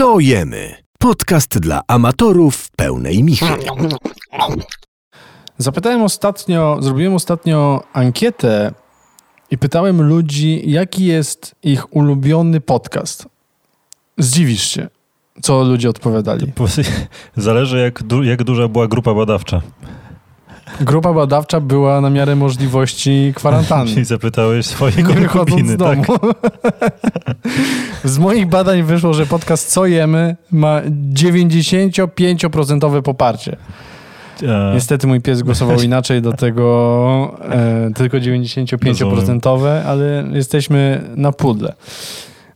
Co jemy? Podcast dla amatorów pełnej michy. Zapytałem ostatnio, zrobiłem ostatnio ankietę i pytałem ludzi, jaki jest ich ulubiony podcast. Zdziwisz się, co ludzie odpowiadali. Zależy, jak, du jak duża była grupa badawcza. Grupa badawcza była na miarę możliwości kwarantanny. I zapytałeś swojej Nie wychodząc z domu. tak? z moich badań wyszło, że podcast Co jemy ma 95% poparcie. Niestety mój pies głosował inaczej do tego, e, tylko 95%, ale jesteśmy na pudle.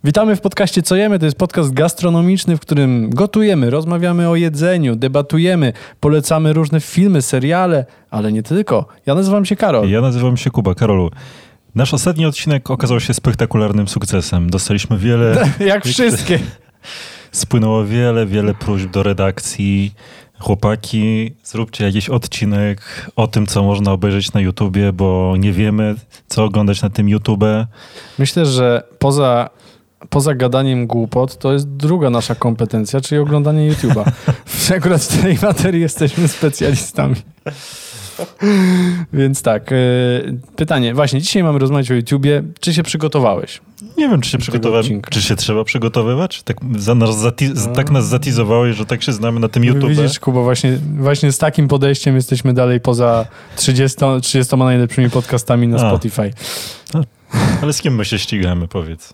Witamy w podcaście Co jemy? To jest podcast gastronomiczny, w którym gotujemy, rozmawiamy o jedzeniu, debatujemy, polecamy różne filmy, seriale, ale nie tylko. Ja nazywam się Karol. Ja nazywam się Kuba. Karolu, nasz ostatni odcinek okazał się spektakularnym sukcesem. Dostaliśmy wiele... Jak wszystkie. Spłynęło wiele, wiele próśb do redakcji. Chłopaki, zróbcie jakiś odcinek o tym, co można obejrzeć na YouTubie, bo nie wiemy, co oglądać na tym YouTube. Myślę, że poza, poza gadaniem głupot, to jest druga nasza kompetencja, czyli oglądanie YouTube'a. Akurat w tej materii jesteśmy specjalistami. Więc tak, e, pytanie. Właśnie, dzisiaj mamy rozmawiać o YouTubie. Czy się przygotowałeś? Nie wiem, czy się przygotowałem. Czy się trzeba przygotowywać? Tak, za nas zati- tak nas zatizowałeś, że tak się znamy na tym YouTube. Widzisz, Kuba, właśnie, właśnie z takim podejściem jesteśmy dalej poza 30, 30 najlepszymi podcastami na A. Spotify. Ale z kim my się ścigamy, powiedz?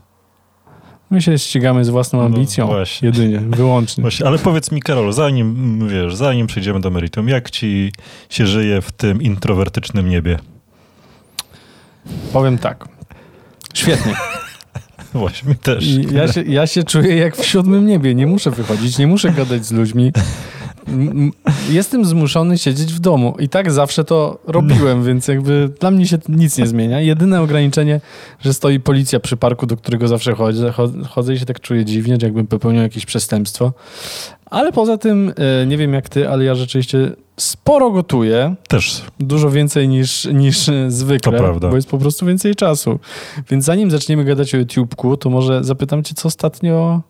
My się ścigamy z własną No ambicją. właśnie. jedynie, wyłącznie. Właśnie, ale powiedz mi, Karol, zanim, wiesz, zanim przejdziemy do meritum, jak ci się żyje w tym introwertycznym niebie? Powiem tak. Świetnie. Właśnie, też. I ja, się, ja się czuję jak w siódmym niebie. Nie muszę wychodzić, nie muszę gadać z ludźmi. Jestem zmuszony siedzieć w domu. I tak zawsze to robiłem, więc jakby dla mnie się nic nie zmienia. Jedyne ograniczenie, że stoi policja przy parku, do którego zawsze chodzę, cho- chodzę i się tak czuję dziwnie, że jakbym popełniał jakieś przestępstwo. Ale poza tym, e, nie wiem jak ty, ale ja rzeczywiście sporo gotuję. Też. Dużo więcej niż, niż zwykle, To prawda. bo jest po prostu więcej czasu. Więc zanim zaczniemy gadać o YouTubeku, to może zapytam cię, co ostatnio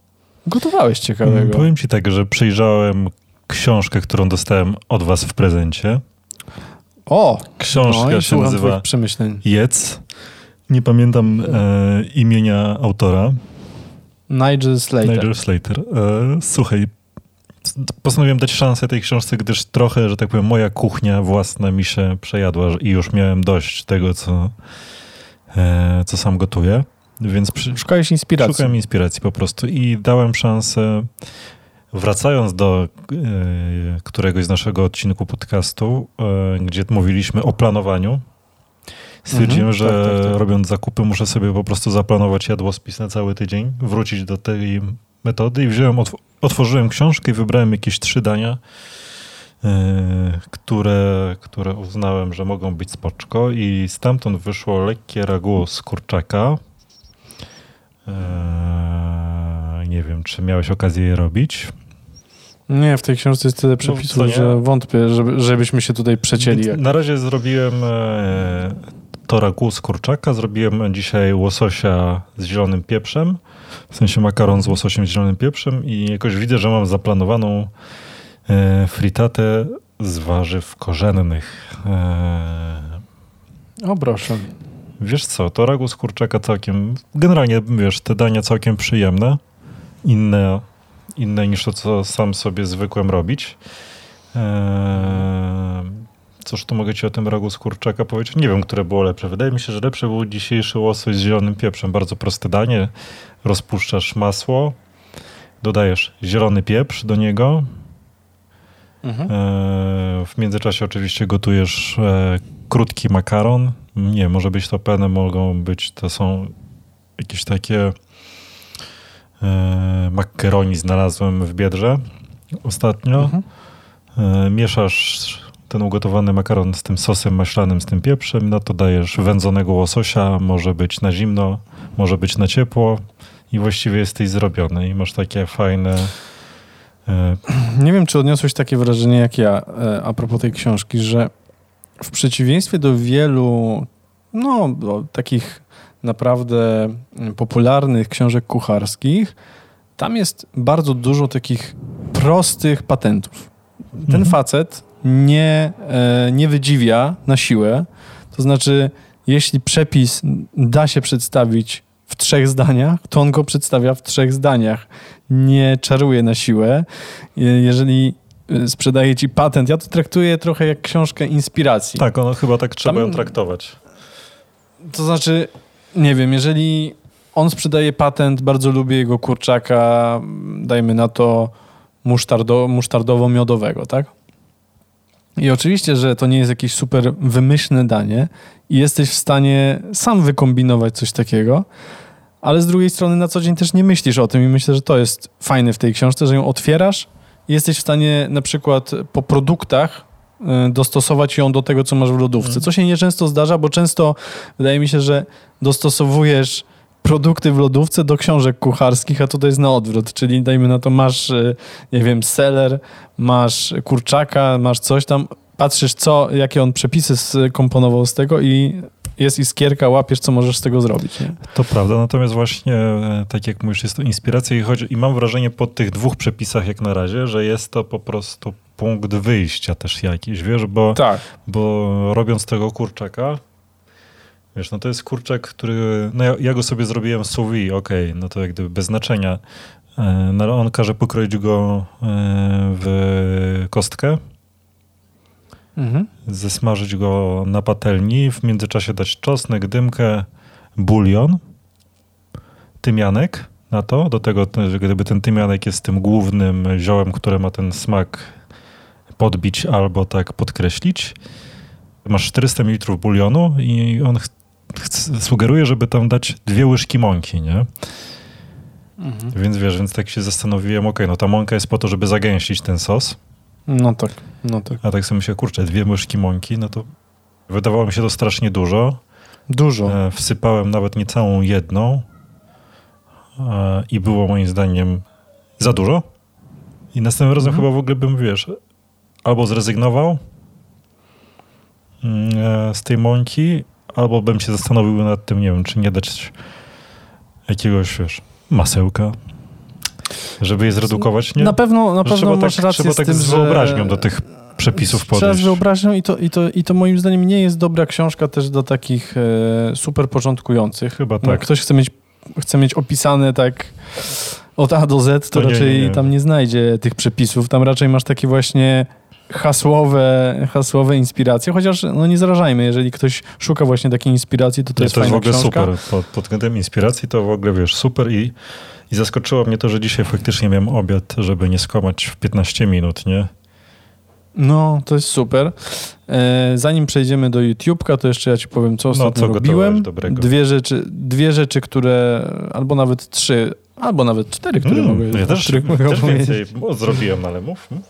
gotowałeś ciekawego? Mm, Powiem ci tak, że przejrzałem książkę, którą dostałem od was w prezencie. O! Książka no się nazywa przemyśleń. Jedz. Nie pamiętam e, imienia autora. Nigel Slater. Nigel Slater. E, słuchaj, postanowiłem dać szansę tej książce, gdyż trochę, że tak powiem, moja kuchnia własna mi się przejadła i już miałem dość tego, co, e, co sam gotuję. Więc przy, Szukałeś inspiracji. szukałem inspiracji po prostu i dałem szansę, wracając do e, któregoś z naszego odcinku podcastu, e, gdzie mówiliśmy o planowaniu, stwierdziłem, Mhm, że tak, tak, tak. robiąc zakupy muszę sobie po prostu zaplanować jadłospis na cały tydzień, wrócić do tej metody i wziąłem, otw- otworzyłem książkę i wybrałem jakieś trzy dania, e, które, które uznałem, że mogą być spoczko i stamtąd wyszło lekkie ragu z kurczaka. Nie wiem, czy miałeś okazję je robić. Nie, w tej książce jest tyle przepisów, No, co nie? że wątpię, żeby, żebyśmy się tutaj przecięli. Na razie zrobiłem e, z kurczaka, zrobiłem dzisiaj łososia z zielonym pieprzem, w sensie makaron z łososiem z zielonym pieprzem i jakoś widzę, że mam zaplanowaną e, fritatę z warzyw korzennych. E, O proszę. wiesz co, to ragu z kurczaka całkiem, generalnie wiesz, te dania całkiem przyjemne, inne, inne niż to, co sam sobie zwykłem robić. Eee, cóż tu mogę ci o tym ragu z kurczaka powiedzieć? Nie wiem, które było lepsze. Wydaje mi się, że lepsze był dzisiejszy łosoś z zielonym pieprzem. Bardzo proste danie. Rozpuszczasz masło, dodajesz zielony pieprz do niego. Mhm. Eee, w międzyczasie oczywiście gotujesz e, krótki makaron. Nie, może być to penne, mogą być, to są jakieś takie e, macaroni znalazłem w Biedrze ostatnio. Mhm. E, mieszasz ten ugotowany makaron z tym sosem maślanym, z tym pieprzem, no to dajesz wędzonego łososia, może być na zimno, może być na ciepło i właściwie jesteś zrobiony i masz takie fajne e, Nie wiem, czy odniosłeś takie wrażenie jak ja a propos tej książki, że w przeciwieństwie do wielu, no, takich naprawdę mm, popularnych książek kucharskich, tam jest bardzo dużo takich prostych patentów. Ten Mhm. facet nie, e, nie wydziwia na siłę, to znaczy, jeśli przepis da się przedstawić w trzech zdaniach, to on go przedstawia w trzech zdaniach. Nie czaruje na siłę. Je- Jeżeli e, sprzedaje ci patent, ja to traktuję trochę jak książkę inspiracji. Tak, ono chyba tak trzeba Tam- ją traktować. To znaczy, nie wiem, jeżeli on sprzedaje patent, bardzo lubię jego kurczaka, dajmy na to musztardo, musztardowo-miodowego, tak? I oczywiście, że to nie jest jakieś super wymyślne danie i jesteś w stanie sam wykombinować coś takiego, ale z drugiej strony na co dzień też nie myślisz o tym i myślę, że to jest fajne w tej książce, że ją otwierasz i jesteś w stanie na przykład po produktach dostosować ją do tego, co masz w lodówce. Mhm. Co się nieczęsto zdarza, bo często wydaje mi się, że dostosowujesz produkty w lodówce do książek kucharskich, a tutaj jest na odwrót, czyli dajmy na to masz, y, nie wiem, seler, masz kurczaka, masz coś tam, patrzysz co, jakie on przepisy skomponował z tego i jest iskierka, łapiesz, co możesz z tego zrobić, nie? To prawda, natomiast właśnie, e, tak jak mówisz, jest to inspiracja i chodzi, i mam wrażenie po tych dwóch przepisach jak na razie, że jest to po prostu punkt wyjścia też jakiś, wiesz, bo, Tak. bo robiąc tego kurczaka, wiesz, no to jest kurczak, który, no ja, ja go sobie zrobiłem sous okej, no to jak gdyby bez znaczenia, E, no ale on każe pokroić go e, w kostkę, Mhm. zesmażyć go na patelni, w międzyczasie dać czosnek, dymkę, bulion, tymianek na to. Do tego, gdyby ten tymianek jest tym głównym ziołem, które ma ten smak podbić albo tak podkreślić. Masz 400 ml bulionu i on sugeruje, żeby tam dać dwie łyżki mąki, nie? Mhm. Więc wiesz, więc tak się zastanowiłem, okej, no ta mąka jest po to, żeby zagęścić ten sos, No tak, no tak. a tak sobie myślę, kurczę, dwie łyżki mąki, no to wydawało mi się to strasznie dużo. Dużo. E, Wsypałem nawet nie całą jedną e, i było moim zdaniem za dużo. I następnym razem Mhm. chyba w ogóle bym, wiesz, albo zrezygnował mm, e, z tej mąki, albo bym się zastanowił nad tym, nie wiem, czy nie dać jakiegoś, wiesz, masełka, żeby je zredukować, nie? Na pewno, na Że pewno trzeba masz tak, rację trzeba z tak tym, z że... wyobraźnią do tych przepisów Trzeba z podejść. wyobraźnią i to, i, to, i to moim zdaniem nie jest dobra książka też do takich e, super początkujących. Chyba No, Jak tak. ktoś chce mieć, chce mieć opisane tak od A do Z, to, To nie, raczej nie, nie. tam nie znajdzie tych przepisów. Tam raczej masz takie właśnie hasłowe, hasłowe inspiracje, chociaż no nie zarażajmy, jeżeli ktoś szuka właśnie takiej inspiracji, to to Nie, jest to jest w ogóle książka. super. Pod, pod względem inspiracji to w ogóle, wiesz, super i, i zaskoczyło mnie to, że dzisiaj faktycznie miałem obiad, żeby nie skłamać w 15 minut, nie? No, to jest super. E, zanim przejdziemy do YouTube'ka, to jeszcze ja ci powiem, co ostatnio No, co robiłem. Dwie rzeczy, dwie rzeczy, które, albo nawet trzy, albo nawet cztery, które Mm, mogę, ja też, których mogę też więcej o, zrobiłem, ale mów. mów.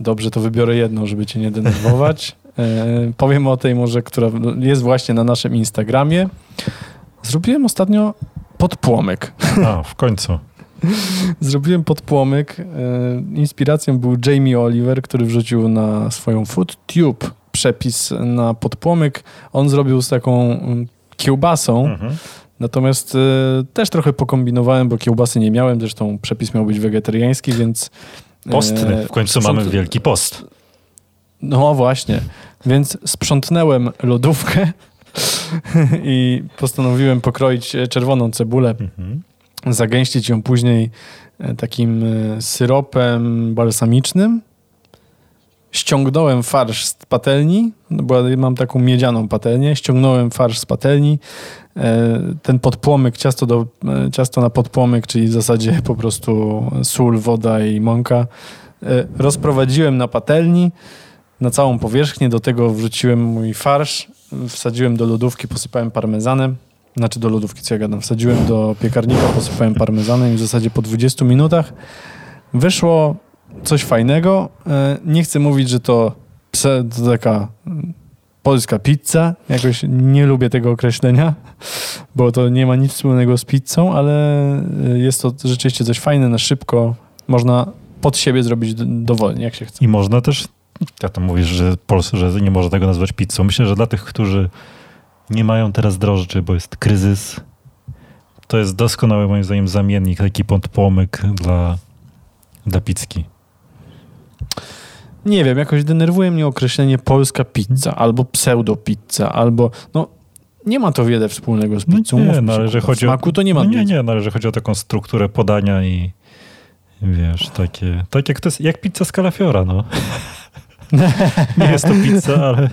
Dobrze, to wybiorę jedną, żeby cię nie denerwować. E, powiem o tej może, która jest właśnie na naszym Instagramie. Zrobiłem ostatnio podpłomyk. A, w końcu. Zrobiłem podpłomyk. E, inspiracją był Jamie Oliver, który wrzucił na swoją FoodTube przepis na podpłomyk. On zrobił z taką mm, kiełbasą, Mhm. natomiast e, też trochę pokombinowałem, bo kiełbasy nie miałem, zresztą przepis miał być wegetariański, więc... e, Postny. W końcu sprząt- mamy Wielki Post. No właśnie, więc sprzątnęłem lodówkę i postanowiłem pokroić e, czerwoną cebulę, Mhm. zagęścić ją później e, takim e, syropem balsamicznym. Ściągnąłem farsz z patelni, no bo mam taką miedzianą patelnię, ściągnąłem farsz z patelni, e, ten podpłomyk, ciasto, do, e, ciasto na podpłomyk, czyli w zasadzie po prostu sól, woda i mąka, e, rozprowadziłem na patelni, na całą powierzchnię, do tego wrzuciłem mój farsz, wsadziłem do lodówki, posypałem parmezanem, znaczy do lodówki, co ja gadam, wsadziłem do piekarnika, posypałem parmezanem i w zasadzie po 20 minutach wyszło coś fajnego. E, Nie chcę mówić, że to, taka mm, polska pizza. Jakoś nie lubię tego określenia, bo to nie ma nic wspólnego z pizzą, ale e, jest to rzeczywiście coś fajne, na szybko. Można pod siebie zrobić dowolnie, jak się chce. I można też, ja tam mówisz, że Polsce, że nie można tego nazwać pizzą. Myślę, że dla tych, którzy nie mają teraz drożdży, bo jest kryzys, to jest doskonały moim zdaniem zamiennik, taki podpłomyk dla, dla pizzki. Nie wiem, jakoś denerwuje mnie określenie polska pizza, albo pseudo pizza, albo no nie ma to wiele wspólnego z pizzą. No nie, mówmy no, że kurwa. chodzi o... smaku to nie ma. No nie, nie, no, ale że chodzi o taką strukturę podania i wiesz, takie, tak jak to jest, jak pizza z kalafiora, no. nie jest to pizza, ale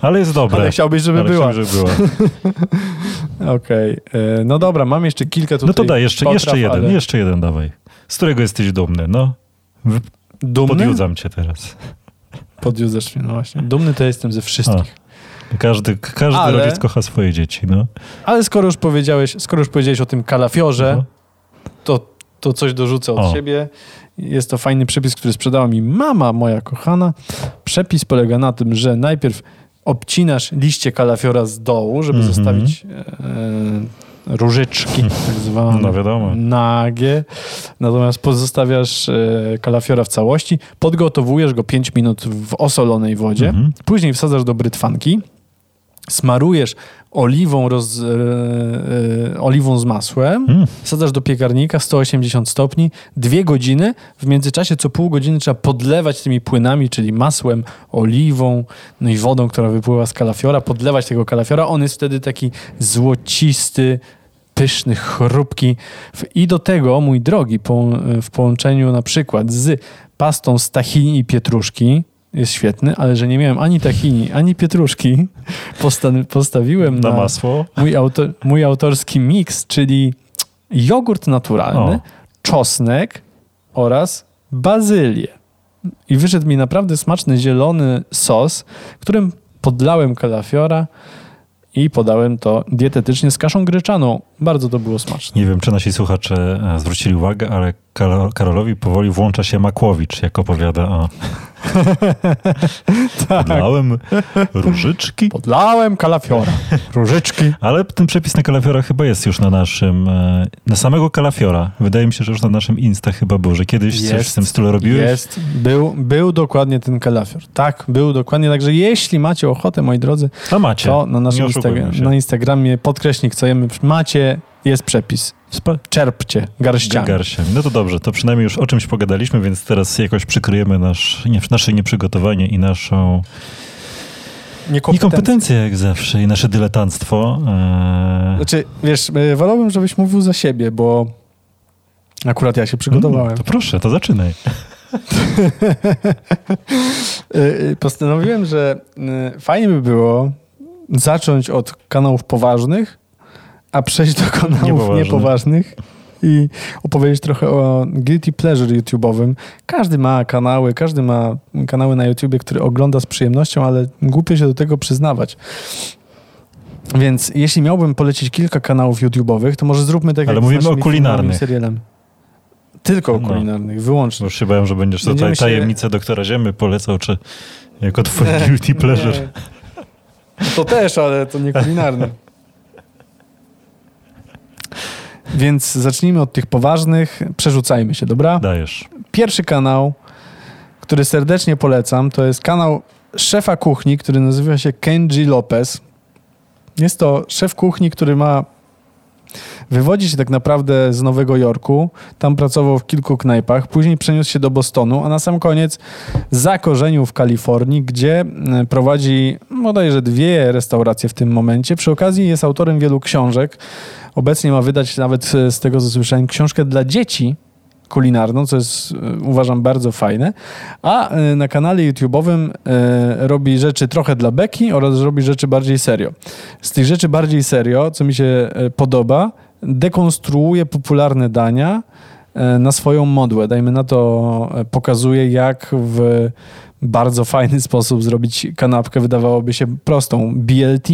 ale jest dobra. Ale chciałbyś, żeby Ale była. chciałbym, żeby była. Okej. e, No dobra, mam jeszcze kilka tutaj No to daj, jeszcze, potraw, jeszcze jeden, ale jeszcze jeden dawaj. Z którego jesteś dumny, no. Dumny? Podjudzam cię teraz. Podjudzasz mnie, no właśnie. Dumny to jestem ze wszystkich. Każdy, każdy Ale- rodzic kocha swoje dzieci, no. Ale skoro już powiedziałeś, skoro już powiedziałeś o tym kalafiorze, Mhm. to, to coś dorzucę od O. siebie. Jest to fajny przepis, który sprzedała mi mama moja kochana. Przepis polega na tym, że najpierw obcinasz liście kalafiora z dołu, żeby Mhm. zostawić e, różyczki, tak zwane. No wiadomo. Nagie. Natomiast pozostawiasz e, kalafiora w całości, podgotowujesz go 5 minut w osolonej wodzie, Mhm. później wsadzasz do brytwanki, smarujesz oliwą, roz, e, e, oliwą z masłem, Mm. wsadzasz do piekarnika 180 stopni, dwie godziny. W międzyczasie co pół godziny trzeba podlewać tymi płynami, czyli masłem, oliwą, no i wodą, która wypływa z kalafiora, podlewać tego kalafiora. On jest wtedy taki złocisty, pyszny, chrupki. I do tego, mój drogi, w połączeniu na przykład z pastą z tahini i pietruszki, jest świetny, ale że nie miałem ani tahini, ani pietruszki, posta- postawiłem Na na, masło. mój, auto, mój autorski miks, czyli jogurt naturalny, O. czosnek oraz bazylię. I wyszedł mi naprawdę smaczny zielony sos, którym podlałem kalafiora i podałem to dietetycznie z kaszą gryczaną. Bardzo to było smaczne. Nie wiem, czy nasi słuchacze e, zwrócili uwagę, ale Karol- Karolowi powoli włącza się Makłowicz, jak opowiada o... Tak. Podlałem różyczki. Podlałem kalafiora. Różyczki. Ale ten przepis na kalafiora chyba jest już na naszym, e, na samego kalafiora. Wydaje mi się, że już na naszym Insta chyba był, że kiedyś coś Jest, w tym stylu robiłeś. Jest. Był, był dokładnie ten kalafior. Tak, był dokładnie. Także jeśli macie ochotę, moi drodzy, A macie. to na naszym Nie oszukujmy Instagram, się. na Instagramie podkreśnik, co jemy, macie, jest przepis. Czerpcie garściami. Garściami. No to dobrze, to przynajmniej już o czymś pogadaliśmy, więc teraz jakoś przykryjemy nasz, nie, nasze nieprzygotowanie i naszą niekompetencję jak zawsze i nasze dyletanstwo. Eee, Znaczy, wiesz, y, wolałbym, żebyś mówił za siebie, bo akurat ja się przygotowałem. mm, to proszę, to zaczynaj. Y, y, Postanowiłem, że fajnie by było zacząć od kanałów poważnych, a przejść do kanałów Niepoważnych. niepoważnych i opowiedzieć trochę o guilty pleasure YouTube'owym. Każdy ma kanały, każdy ma kanały na YouTubie, które ogląda z przyjemnością, ale głupio się do tego przyznawać. Więc jeśli miałbym polecić kilka kanałów YouTube'owych, to może zróbmy tak Ale jak z mówimy o naszymi kulinarnych. serialami. Tylko o No. kulinarnych, wyłącznie. Bo Już się bałem, że będziesz tutaj się- tajemnicę doktora Ziemy polecał, czy jako twój guilty pleasure. Nie. To też, ale to nie kulinarny. Więc zacznijmy od tych poważnych. Przerzucajmy się, dobra? Dajesz. Pierwszy kanał, który serdecznie polecam, to jest kanał szefa kuchni, który nazywa się Kenji Lopez. Jest to szef kuchni, który ma. Wywodzi się tak naprawdę z Nowego Jorku. Tam pracował w kilku knajpach. Później przeniósł się do Bostonu, a na sam koniec zakorzenił w Kalifornii, gdzie e, prowadzi bodajże dwie restauracje w tym momencie. Przy okazji jest autorem wielu książek. Obecnie ma wydać nawet e, z tego, co słyszałem, książkę dla dzieci kulinarną, co jest e, uważam bardzo fajne. A e, na kanale YouTube'owym e, robi rzeczy trochę dla beki oraz robi rzeczy bardziej serio. Z tych rzeczy bardziej serio, co mi się podoba, dekonstruuje popularne dania na swoją modłę. Dajmy na to, pokazuje jak w bardzo fajny sposób zrobić kanapkę, wydawałoby się prostą, BLT,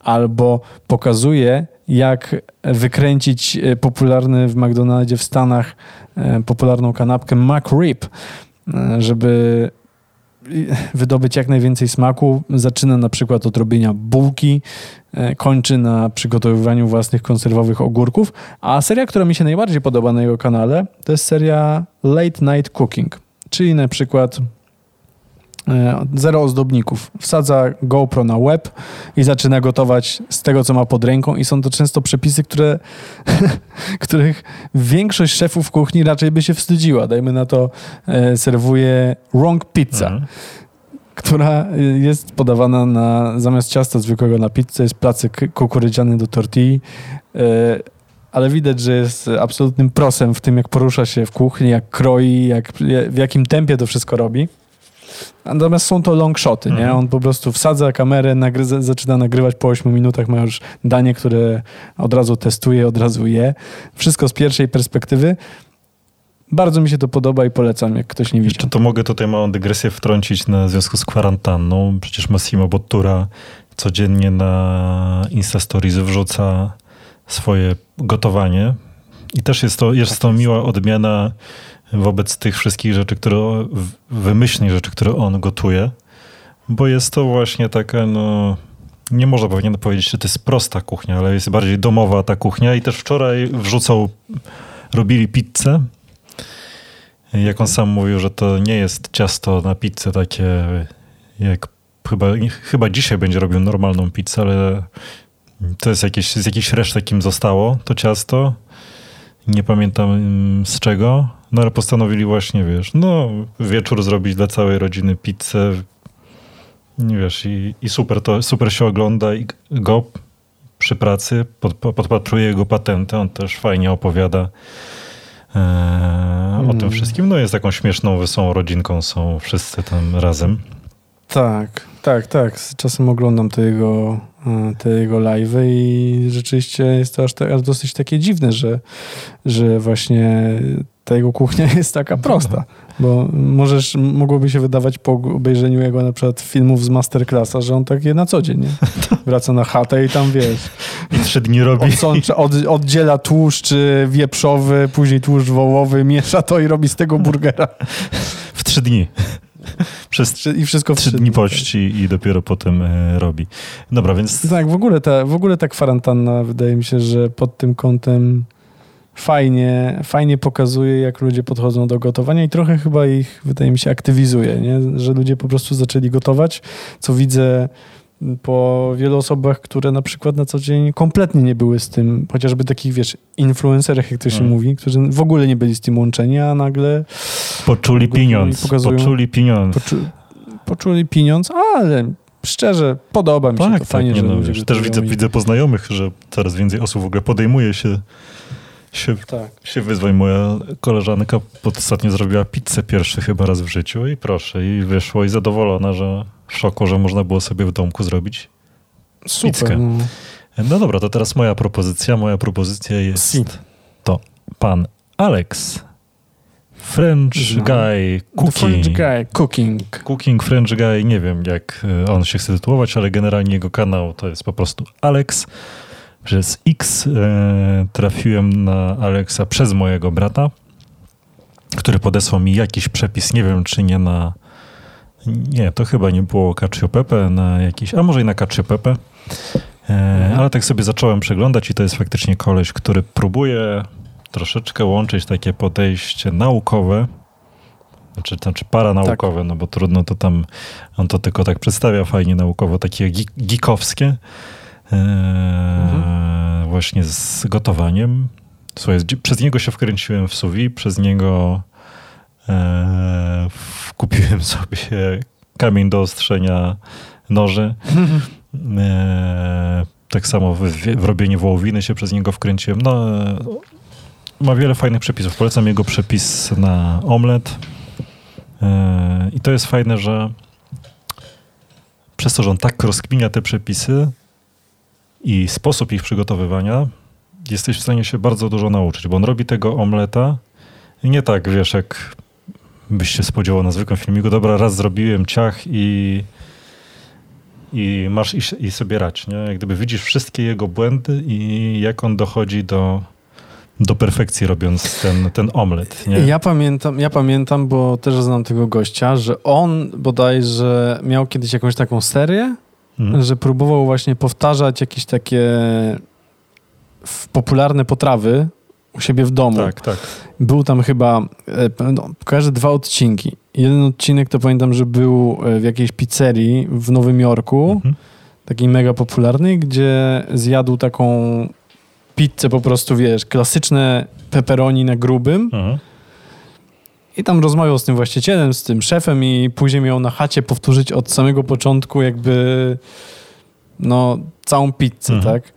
albo pokazuje jak wykręcić e, popularny w McDonaldzie w Stanach e, popularną kanapkę McRib, e, żeby wydobyć jak najwięcej smaku. Zaczyna na przykład od robienia bułki, kończy na przygotowywaniu własnych konserwowych ogórków. A seria, która mi się najbardziej podoba na jego kanale, to jest seria Late Night Cooking, czyli na przykład zero ozdobników. Wsadza GoPro na web i zaczyna gotować z tego, co ma pod ręką i są to często przepisy, które, których większość szefów kuchni raczej by się wstydziła. Dajmy na to, e, serwuje wrong pizza. Mhm. która y, jest podawana na, zamiast ciasta zwykłego na pizzę, jest placyk kukurydziany do tortilli, ale widać, że jest absolutnym prosem w tym, jak porusza się w kuchni, jak kroi, jak, w jakim tempie to wszystko robi. Natomiast są to long shoty, nie? Mhm. On po prostu wsadza kamerę, nagry, za- zaczyna nagrywać po 8 minutach, ma już danie, które od razu testuje, od razu je. Wszystko z pierwszej perspektywy. Bardzo mi się to podoba i polecam, jak ktoś nie Jeszcze widział. to mogę tutaj małą dygresję wtrącić na związku z kwarantanną. Przecież Massimo Bottura codziennie na Insta Stories wrzuca swoje gotowanie. I też jest to, jest to miła odmiana wobec tych wszystkich rzeczy, które wymyślnych rzeczy, które on gotuje. Bo jest to właśnie taka, no, nie można pewnie powiedzieć, że to jest prosta kuchnia, ale jest bardziej domowa ta kuchnia. I też wczoraj wrzucał, robili pizzę. Jak on sam mówił, że to nie jest ciasto na pizzę takie, jak chyba, chyba dzisiaj będzie robił normalną pizzę, ale to jest jakieś, z jakichś resztek im zostało, to ciasto. Nie pamiętam mm, z czego, no ale postanowili właśnie, wiesz, no wieczór zrobić dla całej rodziny pizzę. Nie wiesz, i, i super to, super się ogląda i go przy pracy, pod, podpatruje jego patenty, on też fajnie opowiada e, o tym Mm. wszystkim. No jest taką śmieszną, wesołą rodzinką, są wszyscy tam razem. Tak, tak, tak. Z czasem oglądam te jego, e, te jego live'y i rzeczywiście jest to aż, te, aż dosyć takie dziwne, że, że właśnie ta jego kuchnia jest taka prosta. Bo możesz, mogłoby się wydawać po obejrzeniu jego na przykład filmów z Masterclassa, że on tak je na co dzień, nie? Wraca na chatę i tam, wiesz, I trzy dni robi. odsącza, od, oddziela tłuszcz y, wieprzowy, później tłuszcz wołowy, miesza to i robi z tego burgera. W trzy dni. Przez Trzy- I wszystko w trzy dni pości i dopiero potem e, robi. Dobra, więc Tak, w ogóle, ta, w ogóle ta kwarantanna wydaje mi się, że pod tym kątem fajnie, fajnie pokazuje, jak ludzie podchodzą do gotowania i trochę chyba ich, wydaje mi się, aktywizuje, nie? że ludzie po prostu zaczęli gotować, co widzę po wielu osobach, które na przykład na co dzień kompletnie nie były z tym, chociażby takich, wiesz, influencerach, jak to się Mm. mówi, którzy w ogóle nie byli z tym łączeni, a nagle poczuli pieniądz. pokazują. Poczuli pieniądz. poczu, poczuli pieniądz, ale szczerze, podoba mi się Tak, to fajnie, tak, nie że no, ludzie wiesz, też widzę, widzę po znajomych, że coraz więcej osób w ogóle podejmuje się, się, Tak. się wyzwań. Moja koleżanka ostatnio zrobiła pizzę pierwszy chyba raz w życiu i proszę, i wyszło i zadowolona, że w szoku, że można było sobie w domku zrobić. Super. Pizzkę. No. No dobra, to teraz moja propozycja. Moja propozycja jest Si. to pan Alex. French Znam. Guy The French Cooking. guy cooking. Cooking French Guy, nie wiem jak e, on się chce tytułować, ale generalnie jego kanał to jest po prostu Alex. Przez X e, trafiłem na Alexa przez mojego brata, który podesłał mi jakiś przepis, nie wiem czy nie na nie, to chyba nie było cacio pepe, na jakiś, a może i na cacio pepe. E, ale tak sobie zacząłem przeglądać i to jest faktycznie koleś, który próbuje troszeczkę łączyć takie podejście naukowe, znaczy, znaczy paranaukowe, no bo trudno to tam, on to tylko tak przedstawia fajnie naukowo, takie geek, geekowskie, e, właśnie z gotowaniem. Słuchaj, przez niego się wkręciłem w suwi, przez niego e, w- kupiłem sobie kamień do ostrzenia noży. E, tak samo w, w robienie wołowiny się przez niego wkręciłem. No, ma wiele fajnych przepisów. Polecam jego przepis na omlet. E, I to jest fajne, że przez to, że on tak rozkminia te przepisy i sposób ich przygotowywania, jesteś w stanie się bardzo dużo nauczyć, bo on robi tego omleta nie tak, wiesz, jak byś się spodziewał na zwykłym filmiku. Dobra, raz zrobiłem ciach i i masz i, i sobie rać, nie? Jak gdyby widzisz wszystkie jego błędy i jak on dochodzi do, do perfekcji robiąc ten, ten omlet, nie? Ja pamiętam, ja pamiętam, bo też znam tego gościa, że on bodajże miał kiedyś jakąś taką serię, Mhm. że próbował właśnie powtarzać jakieś takie popularne potrawy u siebie w domu. Tak, tak. Był tam chyba, e, no, kojarzę dwa odcinki. Jeden odcinek to pamiętam, że był e, w jakiejś pizzerii w Nowym Jorku, Mhm. takiej mega popularnej, gdzie zjadł taką pizzę po prostu, wiesz, klasyczne pepperoni na grubym Mhm. I tam rozmawiał z tym właścicielem, z tym szefem i później miał na chacie powtórzyć od samego początku jakby no całą pizzę, Mhm. tak?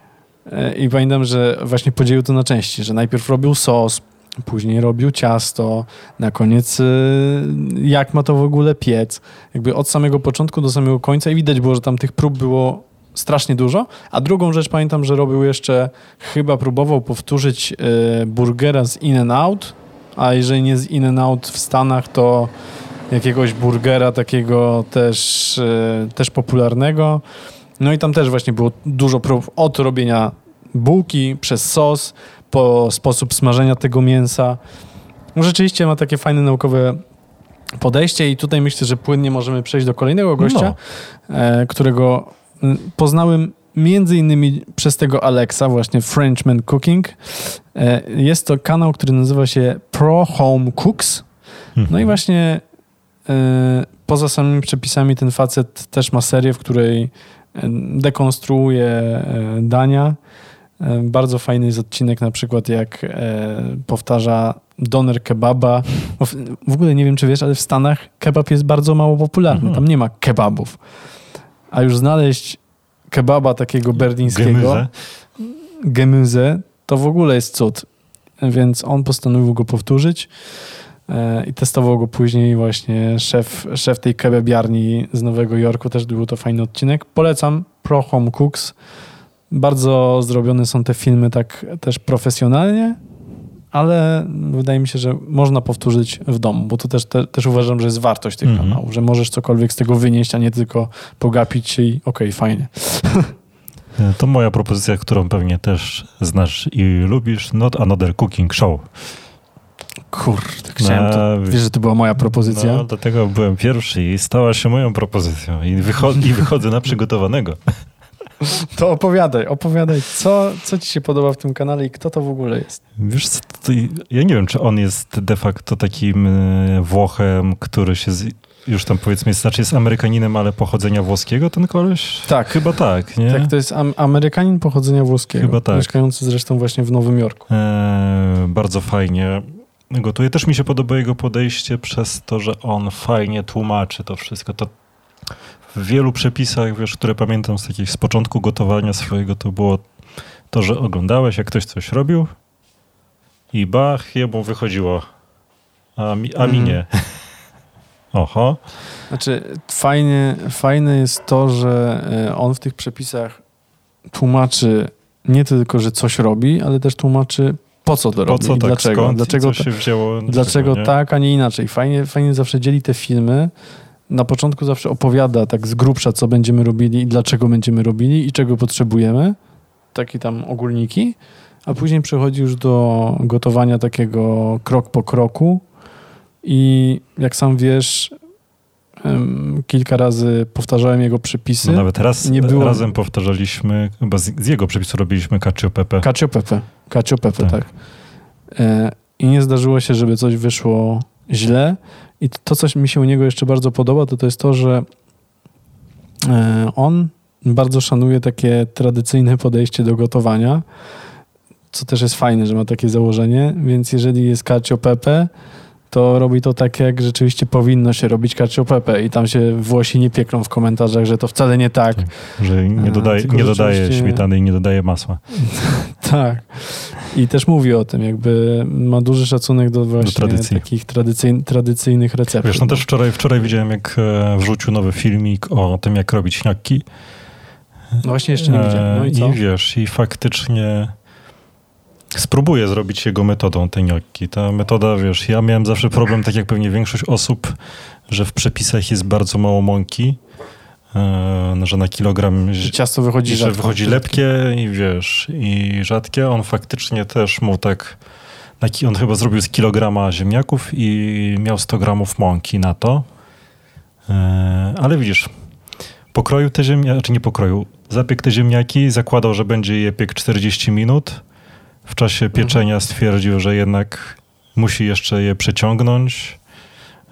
E, I pamiętam, że właśnie podzielił to na części, że najpierw robił sos, później robił ciasto, na koniec y, jak ma to w ogóle piec. Jakby od samego początku do samego końca i widać było, że tam tych prób było strasznie dużo. A drugą rzecz pamiętam, że robił jeszcze, chyba próbował powtórzyć y, burgera z In-N-Out, a jeżeli nie z In-N-Out w Stanach, to jakiegoś burgera takiego też, y, też popularnego. No i tam też właśnie było dużo prób od robienia bułki przez sos, po sposób smażenia tego mięsa. No Rzeczywiście ma takie fajne naukowe podejście i tutaj myślę, że płynnie możemy przejść do kolejnego gościa, e, którego poznałem między innymi przez tego Alexa, właśnie Frenchman Cooking. E, Jest to kanał, który nazywa się Pro Home Cooks. No i Mhm. właśnie e, poza samymi przepisami ten facet też ma serię, w której e, dekonstruuje dania. Bardzo fajny jest odcinek na przykład jak powtarza doner kebaba. W ogóle nie wiem czy wiesz, ale w Stanach kebab jest bardzo mało popularny. Mhm. Tam nie ma kebabów. A już znaleźć kebaba takiego berlińskiego, Gemüse. to w ogóle jest cud. Więc on postanowił go powtórzyć e, i testował go później właśnie szef, szef tej kebabiarni z Nowego Jorku. Też był to fajny odcinek. Polecam Pro Home Cooks. Bardzo zrobione są te filmy tak też profesjonalnie, ale wydaje mi się, że można powtórzyć w domu, bo to też, te, też uważam, że jest wartość tych Mhm. kanałów, że możesz cokolwiek z tego wynieść, a nie tylko pogapić się i okej, fajnie. E, To moja propozycja, którą pewnie też znasz i lubisz. Not Another Cooking Show. Kurde, chciałem to. Wiesz, że to była moja propozycja? No, dlatego byłem pierwszy i stała się moją propozycją. I, wycho- i wychodzę na przygotowanego. To opowiadaj, opowiadaj, co, co ci się podoba w tym kanale i kto to w ogóle jest. Wiesz, co, ja nie wiem, czy on jest de facto takim e, Włochem, który się z, już tam powiedzmy, znaczy jest Amerykaninem, ale pochodzenia włoskiego, ten koleś? Tak. Chyba tak, nie? Tak, to jest am- Amerykanin pochodzenia włoskiego. Chyba tak. Mieszkający zresztą właśnie w Nowym Jorku. E, bardzo fajnie gotuje. Też mi się podoba jego podejście przez to, że on fajnie tłumaczy to wszystko. To w wielu przepisach, wiesz, które pamiętam z takich z początku gotowania swojego, to było to, że oglądałeś, jak ktoś coś robił i bach, jemu wychodziło, a mi, a mi Mhm. nie. Oho. Znaczy, fajnie, fajne jest to, że e, on w tych przepisach tłumaczy nie tylko, że coś robi, ale też tłumaczy po co to Po robi co i tak, dlaczego. skąd dlaczego wzięło? Dlaczego nie? tak, a nie inaczej? Fajnie, fajnie zawsze dzieli te filmy. Na początku zawsze opowiada tak z grubsza, co będziemy robili i dlaczego będziemy robili i czego potrzebujemy. Takie tam ogólniki. A później przechodzi już do gotowania takiego krok po kroku. I jak sam wiesz, kilka razy powtarzałem jego przepisy. No nawet raz Nie było- razem powtarzaliśmy, chyba z, z jego przepisu robiliśmy cacio pepe. Cacio Pepe. Cacio Pepe, Tak. tak. E, I nie zdarzyło się, żeby coś wyszło źle. I to, co mi się u niego jeszcze bardzo podoba, to to jest to, że e, on bardzo szanuje takie tradycyjne podejście do gotowania, co też jest fajne, że ma takie założenie, więc jeżeli jest cacio pepe, to robi to tak, jak rzeczywiście powinno się robić cacio pepe i tam się Włosi nie pieklą w komentarzach, że to wcale nie tak. Tak. Że nie A, dodaje, nie dodaje rzeczywiście- śmietany i nie dodaje masła. Tak. I też mówi o tym, jakby ma duży szacunek do właśnie tradycji. takich tradycyj, tradycyjnych receptów. Wiesz, no też wczoraj, wczoraj widziałem, jak e, wrzucił nowy filmik o tym, jak robić śniaki. No właśnie jeszcze nie widziałem. No i co? I wiesz, i faktycznie spróbuję zrobić jego metodą te gnocchi. Ta metoda, wiesz, ja miałem zawsze problem, tak jak pewnie większość osób, że w przepisach jest bardzo mało mąki, e, że na kilogram Że ciasto wychodzi I że wychodzi lepkie i wiesz, i rzadkie. On faktycznie też mu tak, on chyba zrobił z kilograma ziemniaków i miał 100 gramów mąki na to. E, ale widzisz, pokroił te ziemniaki, czy nie pokroił, zapiekł te ziemniaki, zakładał, że będzie je piekł 40 minut w czasie pieczenia stwierdził, że jednak musi jeszcze je przeciągnąć.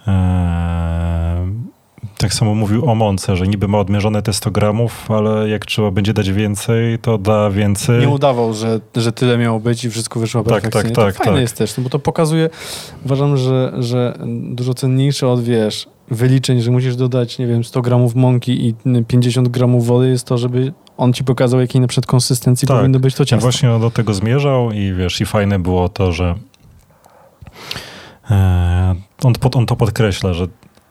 Eee, tak samo mówił o mące, że niby ma odmierzone te 100 gramów, ale jak trzeba będzie dać więcej, to da więcej. Nie udawał, że, że tyle miało być i wszystko wyszło Tak, perfekcyjnie. tak, tak, to fajne tak. jest też, no bo to pokazuje, uważam, że, że dużo cenniejsze od, wiesz, wyliczeń, że musisz dodać, nie wiem, 100 gramów mąki i 50 gramów wody jest to, żeby on ci pokazał, jakiej na przykład konsystencji Tak. powinno być to I ciasto. właśnie do tego zmierzał i wiesz, i fajne było to, że e, on, on to podkreśla, że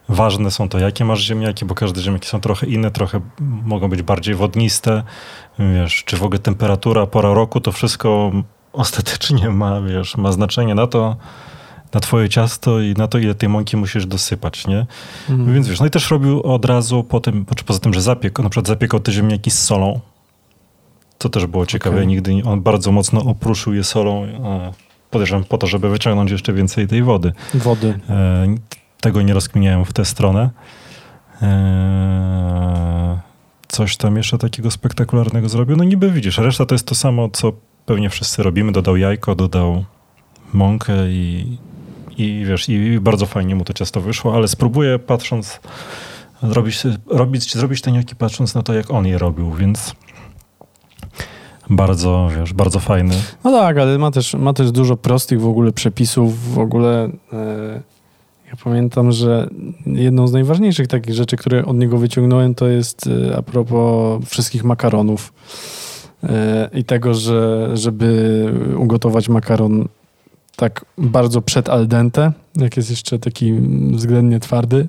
ważne są to, jakie masz ziemniaki, bo każde ziemniaki są trochę inne, trochę mogą być bardziej wodniste, wiesz, czy w ogóle temperatura, pora roku, to wszystko ostatecznie ma, wiesz, ma znaczenie na to, na twoje ciasto i na to, ile tej mąki musisz dosypać, nie? Mhm. Więc wiesz, no i też robił od razu po tym, czy poza tym, że zapiekł, na przykład zapiekał te ziemniaki z solą. To też było ciekawe. Okej. Nigdy nie, on bardzo mocno opruszył je solą. Podejrzewam po to, żeby wyciągnąć jeszcze więcej tej wody. Wody. E, tego nie rozkminiałem w tę stronę. E, coś tam jeszcze takiego spektakularnego zrobił. No niby widzisz, reszta to jest to samo, co pewnie wszyscy robimy. Dodał jajko, dodał mąkę i, i wiesz, i bardzo fajnie mu to ciasto wyszło, ale spróbuję patrząc, zrobić, robić, zrobić te gnocchi patrząc na to, jak on je robił, więc bardzo, wiesz, bardzo fajny. No tak, ale ma też, ma też dużo prostych w ogóle przepisów. W ogóle e, ja pamiętam, że jedną z najważniejszych takich rzeczy, które od niego wyciągnąłem, to jest e, a propos wszystkich makaronów e, i tego, że żeby ugotować makaron tak bardzo przed al dente, jak jest jeszcze taki względnie twardy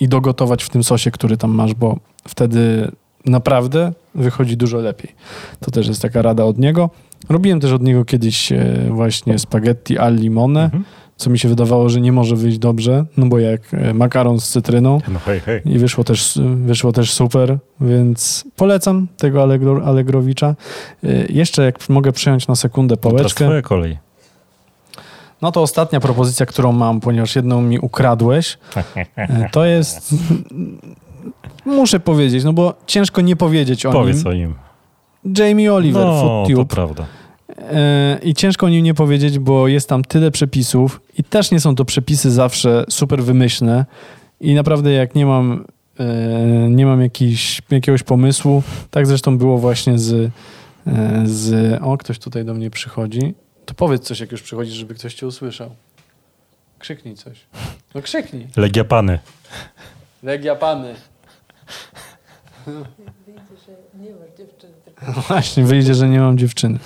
i dogotować w tym sosie, który tam masz, bo wtedy naprawdę wychodzi dużo lepiej. To też jest taka rada od niego. Robiłem też od niego kiedyś e, właśnie spaghetti al limone, Mhm. co mi się wydawało, że nie może wyjść dobrze, no bo jak e, makaron z cytryną No hej, hej. i wyszło też, wyszło też super, więc polecam tego Allegro, Allegrowicza. E, Jeszcze jak mogę przyjąć na sekundę No teraz pałeczkę, twoja kolej. No to ostatnia propozycja, którą mam, ponieważ jedną mi ukradłeś, e, to jest... Muszę powiedzieć, no bo ciężko nie powiedzieć o Powiedz nim. o nim. Jamie Oliver, No, to prawda. E, I ciężko o nim nie powiedzieć, bo jest tam tyle przepisów i też nie są to przepisy zawsze super wymyślne i naprawdę jak nie mam, e, nie mam jakiś, jakiegoś pomysłu, tak zresztą było właśnie z, z... O, ktoś tutaj do mnie przychodzi. To powiedz coś, jak już przychodzisz, żeby ktoś cię usłyszał. Krzyknij coś. No krzyknij. Legia Pany. Legia Pany. Widzę, że nie masz dziewczyny, Właśnie, wyjdzie, że nie mam dziewczyny.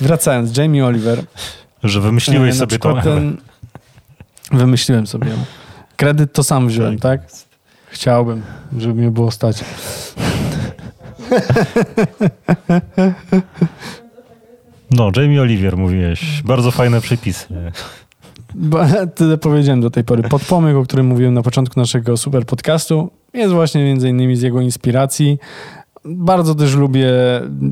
Wracając, Jamie Oliver. Że wymyśliłeś E, na sobie Ewę. ten... Wymyśliłem sobie. Kredyt to sam wziąłem, tak? Chciałbym, żeby mnie było stać. No, Jamie Oliver mówiłeś. Bardzo fajne przepisy. Tyle powiedziałem do tej pory. Podpomyk, o którym mówiłem na początku naszego super podcastu, jest właśnie między innymi z jego inspiracji. Bardzo też lubię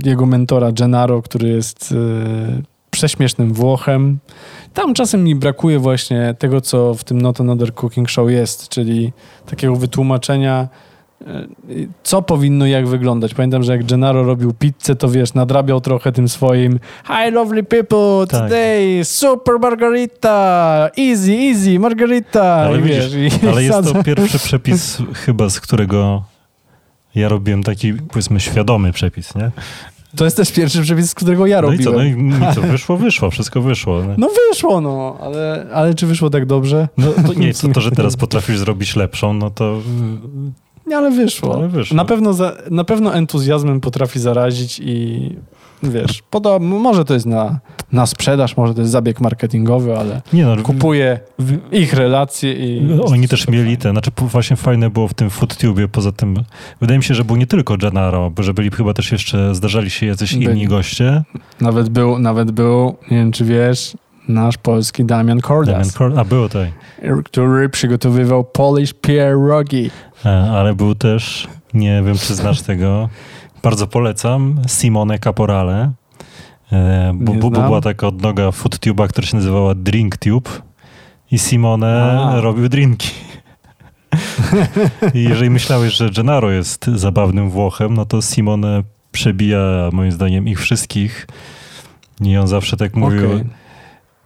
jego mentora Gennaro, który jest e, prześmiesznym Włochem. Tam czasem mi brakuje właśnie tego, co w tym Not Another Cooking Show jest, czyli takiego wytłumaczenia, co powinno jak wyglądać. Pamiętam, że jak Gennaro robił pizzę, to wiesz, nadrabiał trochę tym swoim Hi lovely people, Tak. today super margarita, easy, easy, margarita. Ale I widzisz, wiesz, Ale jest to pierwszy przepis chyba, z którego ja robiłem taki, powiedzmy, świadomy przepis, nie? To jest też pierwszy przepis, z którego ja No i co, robiłem. no i, co, wyszło, wyszło, wszystko wyszło. Nie? No wyszło, no, ale, ale czy wyszło tak dobrze? No to nie, to, to, że teraz potrafisz zrobić lepszą, no to ale wyszło. Ale wyszło. Na, pewno za, na pewno entuzjazmem potrafi zarazić i wiesz, poda, może to jest na, na sprzedaż, może to jest zabieg marketingowy, ale nie no, kupuję ich relacje i... No, Oni też mieli fajnie. te, znaczy właśnie fajne było w tym FoodTube, poza tym wydaje mi się, że był nie tylko Gennaro, bo że byli chyba też jeszcze, zdarzali się jacyś Byli. inni goście. Nawet był, nawet był, nie wiem czy wiesz, nasz polski Damian Kordas, Damian Cor- a było tutaj. który przygotowywał Polish pierogi. E, Ale był też, nie wiem czy znasz tego, bardzo polecam, Simone Caporale. E, Bo, Nie bo, była taka odnoga FoodTube'a, która się nazywała DrinkTube i Simone A. robił drinki. I jeżeli myślałeś, że Gennaro jest zabawnym Włochem, no to Simone przebija moim zdaniem ich wszystkich. I on zawsze tak mówił, Okej.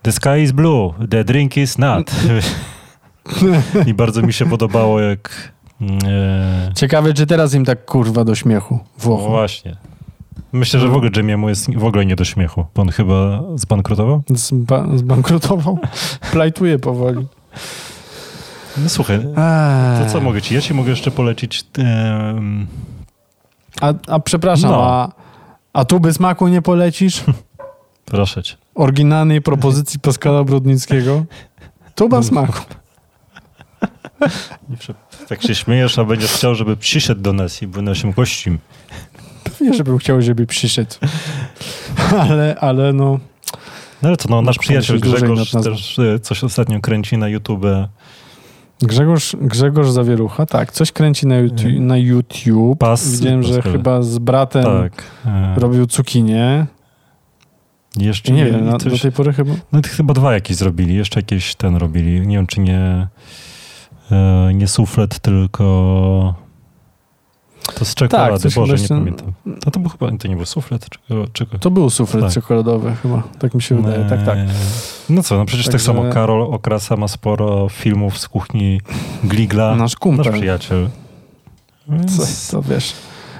the sky is blue, the drink is not. I bardzo mi się podobało, jak... E, Ciekawe, czy teraz im tak kurwa do śmiechu. no Włochu. właśnie. Myślę, że w ogóle Jamiemu jest w ogóle nie do śmiechu, on chyba zbankrutował. Zba zbankrutował. Plajtuje powoli. No słuchaj, Eee. to co mogę ci? Ja ci mogę jeszcze polecić... em, A, a przepraszam, No. a, a tu by smaku nie polecisz? proszę cię. Oryginalnej propozycji Pascala Brodnickiego? Tuba smaku. Nie prze- Tak się śmiejesz, a będziesz chciał, żeby przyszedł do nas i był naszym gościem. Pewnie, żebym chciał, żeby przyszedł. Ale, ale no... No ale to no, nasz przyjaciel Grzegorz też e, coś ostatnio kręci na YouTube. Grzegorz, Grzegorz Zawierucha, tak, coś kręci na YouTube. Na YouTube. Pas- Widziałem, że Pascal. chyba z bratem Tak. E, robił cukinię. jeszcze I nie wiem, coś, do tej pory chyba... No to chyba dwa jakieś zrobili, jeszcze jakieś ten robili. Nie wiem, czy nie nie suflet, tylko to z czekolady, coś Boże, nie właśnie- pamiętam. No to był chyba, to nie był suflet, czego? To był suflet Tak. czekoladowy chyba, tak mi się wydaje, tak, tak. E, No co, no przecież tak Także- samo Karol Okrasa ma sporo filmów z kuchni Gligla, Nasz nasz kumpel. przyjaciel. Co, Więc, to wiesz.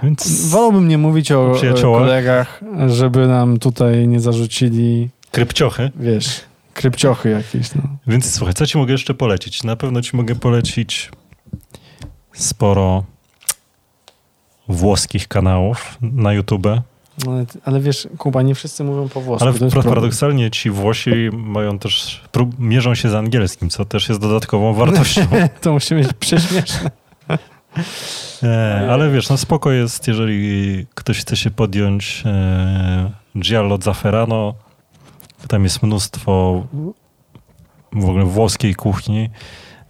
więc Wolałbym nie mówić o, kolegach, żeby nam tutaj nie zarzucili, krypciochy. wiesz, krypciochy jakieś. No. Więc słuchaj, co ci mogę jeszcze polecić? Na pewno ci mogę polecić sporo włoskich kanałów na YouTube, Ale, ale wiesz, Kuba, nie wszyscy mówią po włosku. ale paradoksalnie ci Włosi mają też, prób, mierzą się z angielskim, co też jest dodatkową wartością. To musi być prześmieszne. E, ale wiesz, no spoko jest, jeżeli ktoś chce się podjąć e, Giallo Zafferano, tam jest mnóstwo w ogóle włoskiej kuchni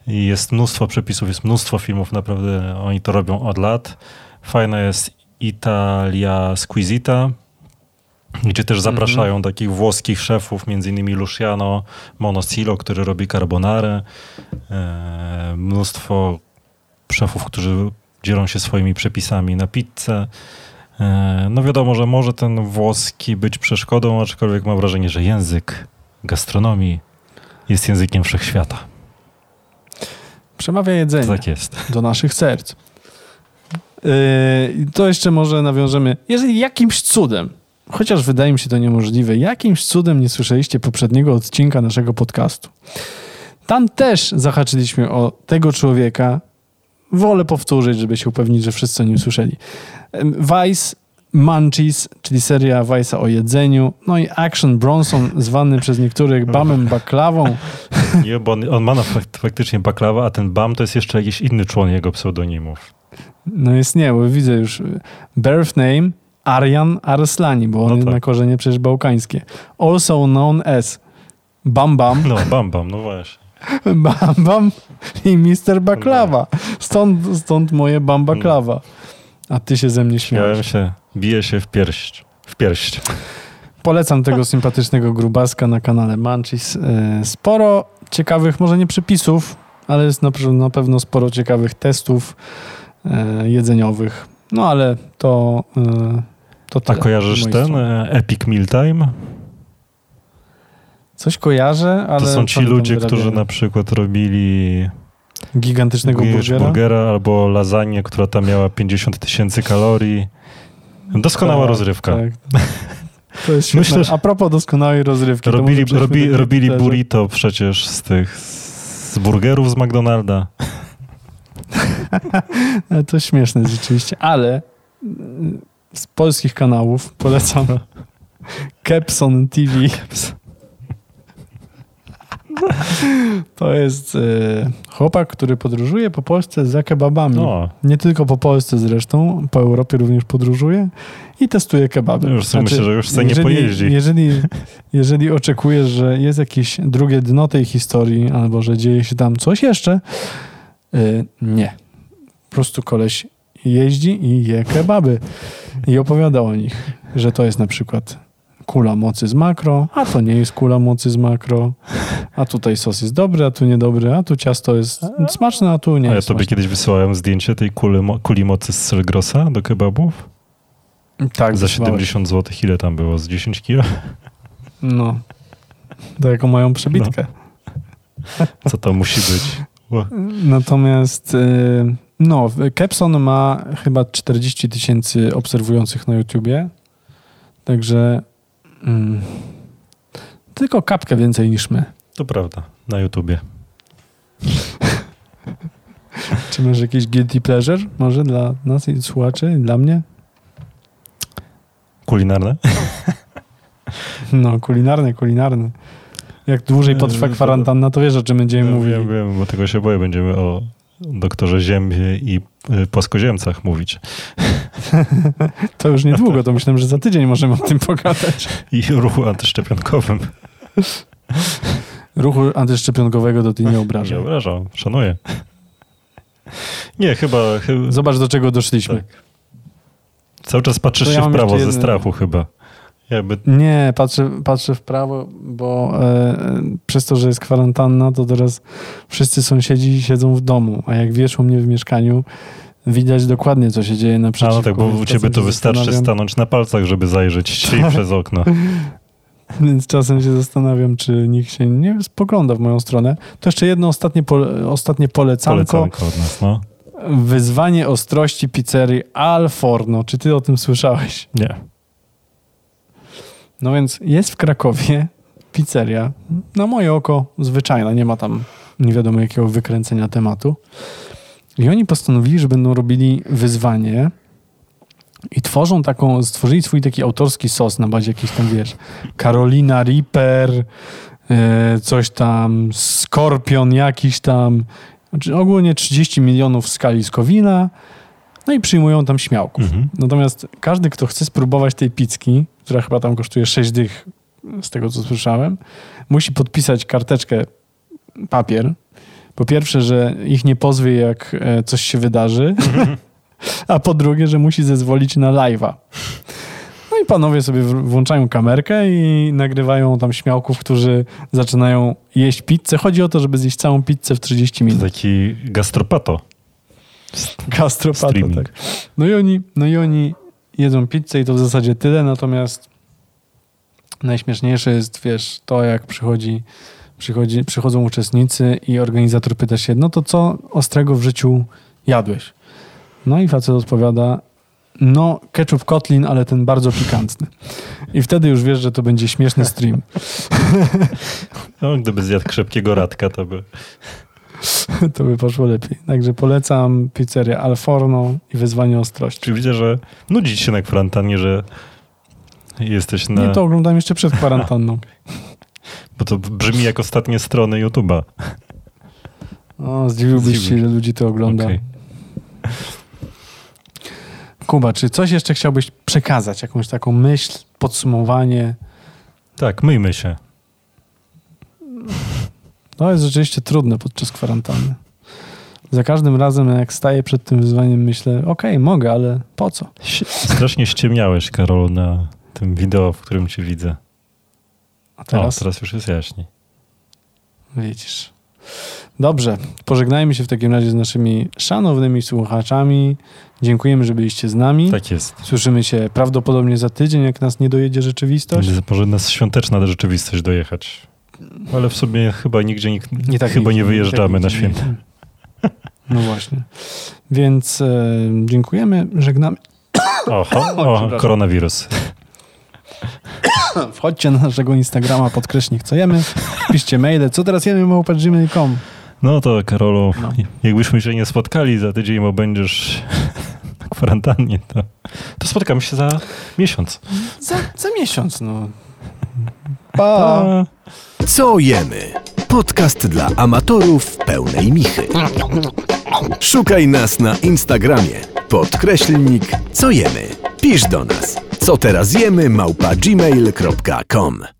i jest mnóstwo przepisów, jest mnóstwo filmów, naprawdę oni to robią od lat. Fajna jest Italia Squisita, gdzie też zapraszają takich włoskich szefów, między innymi Luciano Monocilo, który robi carbonarę. E, mnóstwo szefów, którzy dzielą się swoimi przepisami na pizzę. E, No wiadomo, że może ten włoski być przeszkodą, aczkolwiek mam wrażenie, że język gastronomii jest językiem wszechświata. Przemawia jedzenie Tak jest. do naszych serc. Yy, to jeszcze może nawiążemy. Jeżeli jakimś cudem, chociaż wydaje mi się to niemożliwe, jakimś cudem nie słyszeliście poprzedniego odcinka naszego podcastu, tam też zahaczyliśmy o tego człowieka. Wolę powtórzyć, żeby się upewnić, że wszyscy o nim słyszeli. Vice Munchies, czyli seria Vice'a o jedzeniu, no i Action Bronson, zwany przez niektórych Bamem Baklawą. Nie, bo on, on ma na fakt, faktycznie baklawa, a ten Bam to jest jeszcze jakiś inny człon jego pseudonimów. No jest nie, bo widzę już y, birth name Arjan Arslani, bo on No tak. na korzenie przecież bałkańskie. Also known as Bam Bam, No, Bam Bam, no właśnie. Bam Bam i Mister Baklawa. Stąd, stąd moje Bam Baklawa. A ty się ze mnie śmiałeś. Śmiałem się, bije się w pierść. W pierść. Polecam tego sympatycznego grubaska na kanale Manchis. Y, Sporo ciekawych, może nie przepisów, ale jest na, pewno sporo ciekawych testów y, jedzeniowych. No ale to, y, to A tyle kojarzysz z mojej ten strony. e, Epic Meal Time? Coś kojarzę, ale... To są ci ludzie, którzy na przykład robili Gigantycznego burgera? burgera albo lasagne, która tam miała 50 tysięcy kalorii. Doskonała Tak, rozrywka. Tak. To jest świetne. Myślę, że- A propos doskonałej rozrywki. Robili, robi, robili burrito przecież z tych z burgerów z McDonalda. To śmieszne rzeczywiście, ale mm, z polskich kanałów polecam Kepson TV. To jest e, chłopak, który podróżuje po Polsce za kebabami. No, Nie tylko po Polsce zresztą, po Europie również podróżuje i testuje kebaby. już sobie myślę, że już chce nie pojeździ. Jeżeli, jeżeli oczekujesz, że jest jakieś drugie dno tej historii, albo że dzieje się tam coś jeszcze, y, nie. Po prostu koleś jeździ i je kebaby i opowiada o nich, że to jest na przykład kula mocy z makro, a to nie jest kula mocy z makro, a tutaj sos jest dobry, a tu niedobry, a tu ciasto jest smaczne, a tu nie a ja jest tobie smaczne. kiedyś wysyłałem zdjęcie tej kuli, mo- kuli mocy z Selgrosa do kebabów. Tak, Za wysłałeś. 70 zł. Ile tam było? Z 10 kilo? No. To jaką mają przebitkę. Co to musi być? Natomiast y, no, Kepson ma chyba 40 tysięcy obserwujących na YouTubie. Także mm, tylko kapkę więcej niż my. To prawda, na YouTubie. Czy masz jakiś guilty pleasure może dla nas i słuchaczy, i dla mnie? Kulinarne? No, kulinarny, kulinarny. Jak dłużej potrwa Eee, kwarantanna, to wiesz, o czym będziemy Ja mówili. Wiem, wiem, bo tego się boję. Będziemy o doktorze Ziębie i płaskoziemcach mówić. To już niedługo, to myślę, że za tydzień możemy o tym pogadać. I ruchu antyszczepionkowym. Ruchu antyszczepionkowego to ty nie Nie obrażaj. obrażam, szanuję. Nie, chyba... Zobacz, do czego doszliśmy. Tak. Cały czas patrzysz ja się w prawo ze strachu chyba. Jakby... Nie, patrzę, patrzę w prawo, bo e, przez to, że jest kwarantanna, to teraz wszyscy sąsiedzi siedzą w domu, a jak wiesz u mnie w mieszkaniu, widać dokładnie, co się dzieje A naprzeciwko. no tak, bo u ciebie to wystarczy stanąć na palcach, żeby zajrzeć przez okno. Więc czasem się zastanawiam, czy nikt się nie spogląda w moją stronę. To jeszcze jedno ostatnie, pole, ostatnie polecanko. Polecanko od nas, no. Wyzwanie ostrości pizzerii Al Forno. Czy ty o tym słyszałeś? Nie. No więc jest w Krakowie pizzeria, na moje oko zwyczajna, nie ma tam nie wiadomo jakiego wykręcenia tematu. I oni postanowili, że będą robili wyzwanie i tworzą taką, stworzyli swój taki autorski sos na bazie jakichś tam, wiesz, Carolina Reaper, e, coś tam, Skorpion jakiś tam, znaczy ogólnie 30 milionów skali Scoville'a, no i przyjmują tam śmiałków. Mhm. Natomiast każdy, kto chce spróbować tej pizzki, która chyba tam kosztuje 6 dych, z tego co słyszałem, musi podpisać karteczkę, papier. Po pierwsze, że ich nie pozwie, jak e, coś się wydarzy, a po drugie, że musi zezwolić na live'a. No i panowie sobie włączają kamerkę i nagrywają tam śmiałków, którzy zaczynają jeść pizzę. Chodzi o to, żeby zjeść całą pizzę w 30 To minut. taki gastropato. Gastropata, Streaming. tak. No i, oni, no i oni jedzą pizzę i to w zasadzie tyle, natomiast najśmieszniejsze jest, wiesz, to jak przychodzi, przychodzi, przychodzą uczestnicy i organizator pyta się, no to co ostrego w życiu jadłeś? No i facet odpowiada, no ketchup kotlin, ale ten bardzo pikantny. I wtedy już wiesz, że to będzie śmieszny stream. No, gdyby zjadł krzepkiego radka, to by... to by poszło lepiej. Także polecam pizzerię Al Forno i wyzwanie ostrości. Czy widzę, że nudzi się na kwarantannie, że jesteś na... Nie, to oglądam jeszcze przed kwarantanną. Bo to brzmi jak ostatnie strony YouTube'a. O, zdziwiłbyś się, ile ludzi to ogląda. Okej. Kuba, czy coś jeszcze chciałbyś przekazać? Jakąś taką myśl, podsumowanie? Tak, myjmy się. To jest rzeczywiście trudne podczas kwarantanny. Za każdym razem, jak staję przed tym wyzwaniem, myślę, okej, mogę, ale po co? Strasznie ściemniałeś, Karol, na tym wideo, w którym cię widzę. A Teraz? teraz O, teraz już jest jaśniej. widzisz. Dobrze, pożegnajmy się w takim razie z naszymi szanownymi słuchaczami. Dziękujemy, że byliście z nami. Tak jest. Słyszymy się prawdopodobnie za tydzień, jak nas nie dojedzie rzeczywistość. Może nas świąteczna rzeczywistość dojechać. Ale w sumie chyba nigdzie nikt, Nie tak chyba nie wyjeżdżamy tak na nigdzie święta. No właśnie. Więc e, dziękujemy, żegnamy. Oho, o, koronawirus. Wchodźcie na naszego Instagrama podkreśnik co jemy. Piszcie maile, co teraz jemy małpa.gmail.com. No to Karolu, No. jakbyśmy się nie spotkali za tydzień, bo będziesz na kwarantannie, to, to spotkamy się za miesiąc. Za, za miesiąc, no. Pa! Co jemy? Podcast dla amatorów pełnej michy. Szukaj nas na Instagramie. Podkreślnik co jemy. Pisz do nas. Co teraz jemy małpa gmail.com